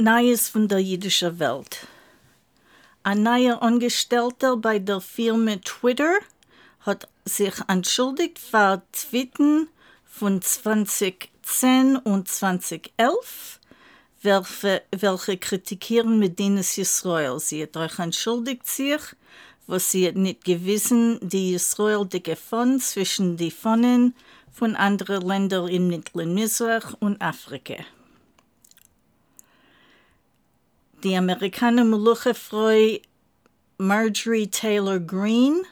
Neues von der jüdischen Welt. Ein neuer Angestellter bei der Firma Twitter hat sich entschuldigt für Tweeten von 2010 und 2011, welche, welche kritikieren Medinas Israel. Sie hat euch entschuldigt sich, was sie nicht gewissen, die Israel die Gefahren zwischen die Pfannen von anderen Ländern Mittleren Missrach und Afrika. Die Amerikaner Meluchefrau Marjorie Taylor Greene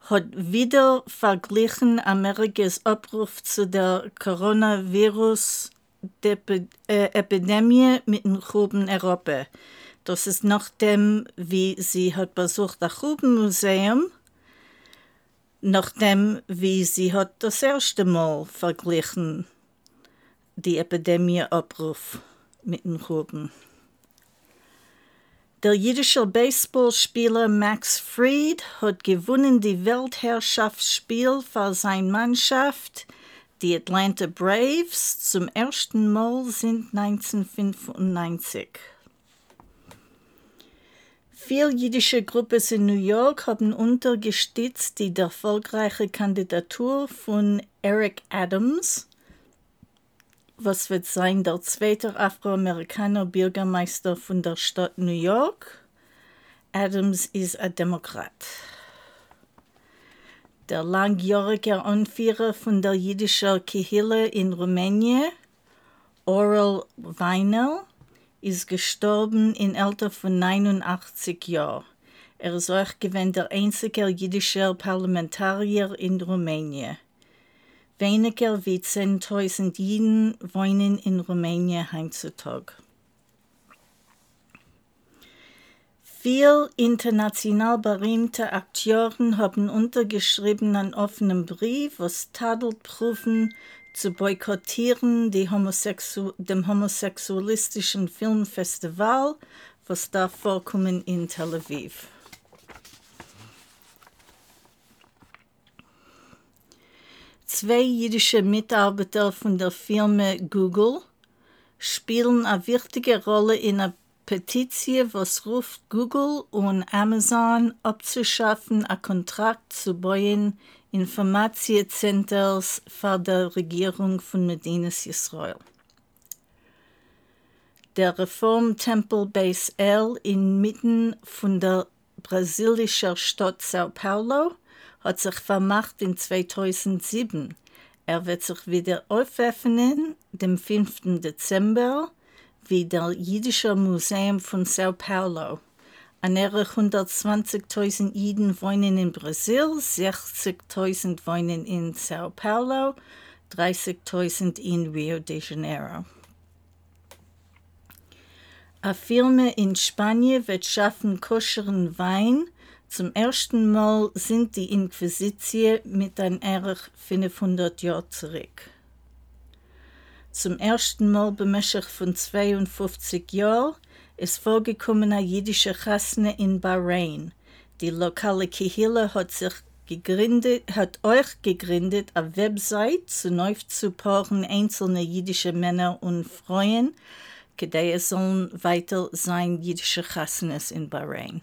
hat wieder verglichen Amerikas Abruf zu der Coronavirus-Epidemie mit dem Gruben Europa. Das ist nachdem, wie sie hat besucht das Grubenmuseum, nachdem, wie sie hat das erste Mal verglichen die Epidemie Abruf mit dem Gruben. Der jüdische Baseballspieler Max Fried hat gewonnen die Weltherrschaftsspiel für seine Mannschaft, die Atlanta Braves, zum ersten Mal seit 1995. Viele jüdische Gruppen in New York haben unterstützt die erfolgreiche Kandidatur von Eric Adams, was wird sein der zweite Afroamerikaner Bürgermeister von der Stadt New York. Adams ist ein Demokrat. Der langjährige Anführer von der jüdischen Kehille in Rumänien, Oral Weinel, ist gestorben im Alter von 89 Jahren. Er ist auch gewesen der einzige jüdische Parlamentarier in Rumänien. Weniger wie 10.000 Jiden wohnen in Rumänien heutzutage. Viele international berühmte Akteuren haben untergeschrieben einen offenen Brief, was tadelt prüfen, zu boykottieren Homosexu dem homosexualistischen Filmfestival, was da vorkommen in Tel Aviv. Zwei jüdische Mitarbeiter von der Firma Google spielen eine wichtige Rolle in einer Petition, was ruft Google und Amazon abzuschaffen, einen Kontrakt zu bauen, Informationszentren für die Regierung von Medinas Israel. Der Reformtempel Base El inmitten von der brasilischen Stadt Sao Paulo hat sich vermacht in 2007. Er wird sich wieder öffnen, dem 5. Dezember, wie der Jüdische Museum von Sao Paulo. Andere 120.000 Jiden wohnen in Brasil, 60.000 wohnen in Sao Paulo, 30.000 in Rio de Janeiro. Eine Firma in Spanien wird schaffen koscheren Wein zum ersten Mal sind die Inquisition mit einem Erich 500 Jahren zurück. Zum ersten Mal bemächtig von 52 Jahren ist vorgekommen eine jüdische Chasne in Bahrain. Die lokale Kehille hat sich gegründet, hat euch gegründet, eine Website zu neu zu paaren einzelne jüdische Männer und Frauen, die sollen weiter sein jüdische Chasnes in Bahrain.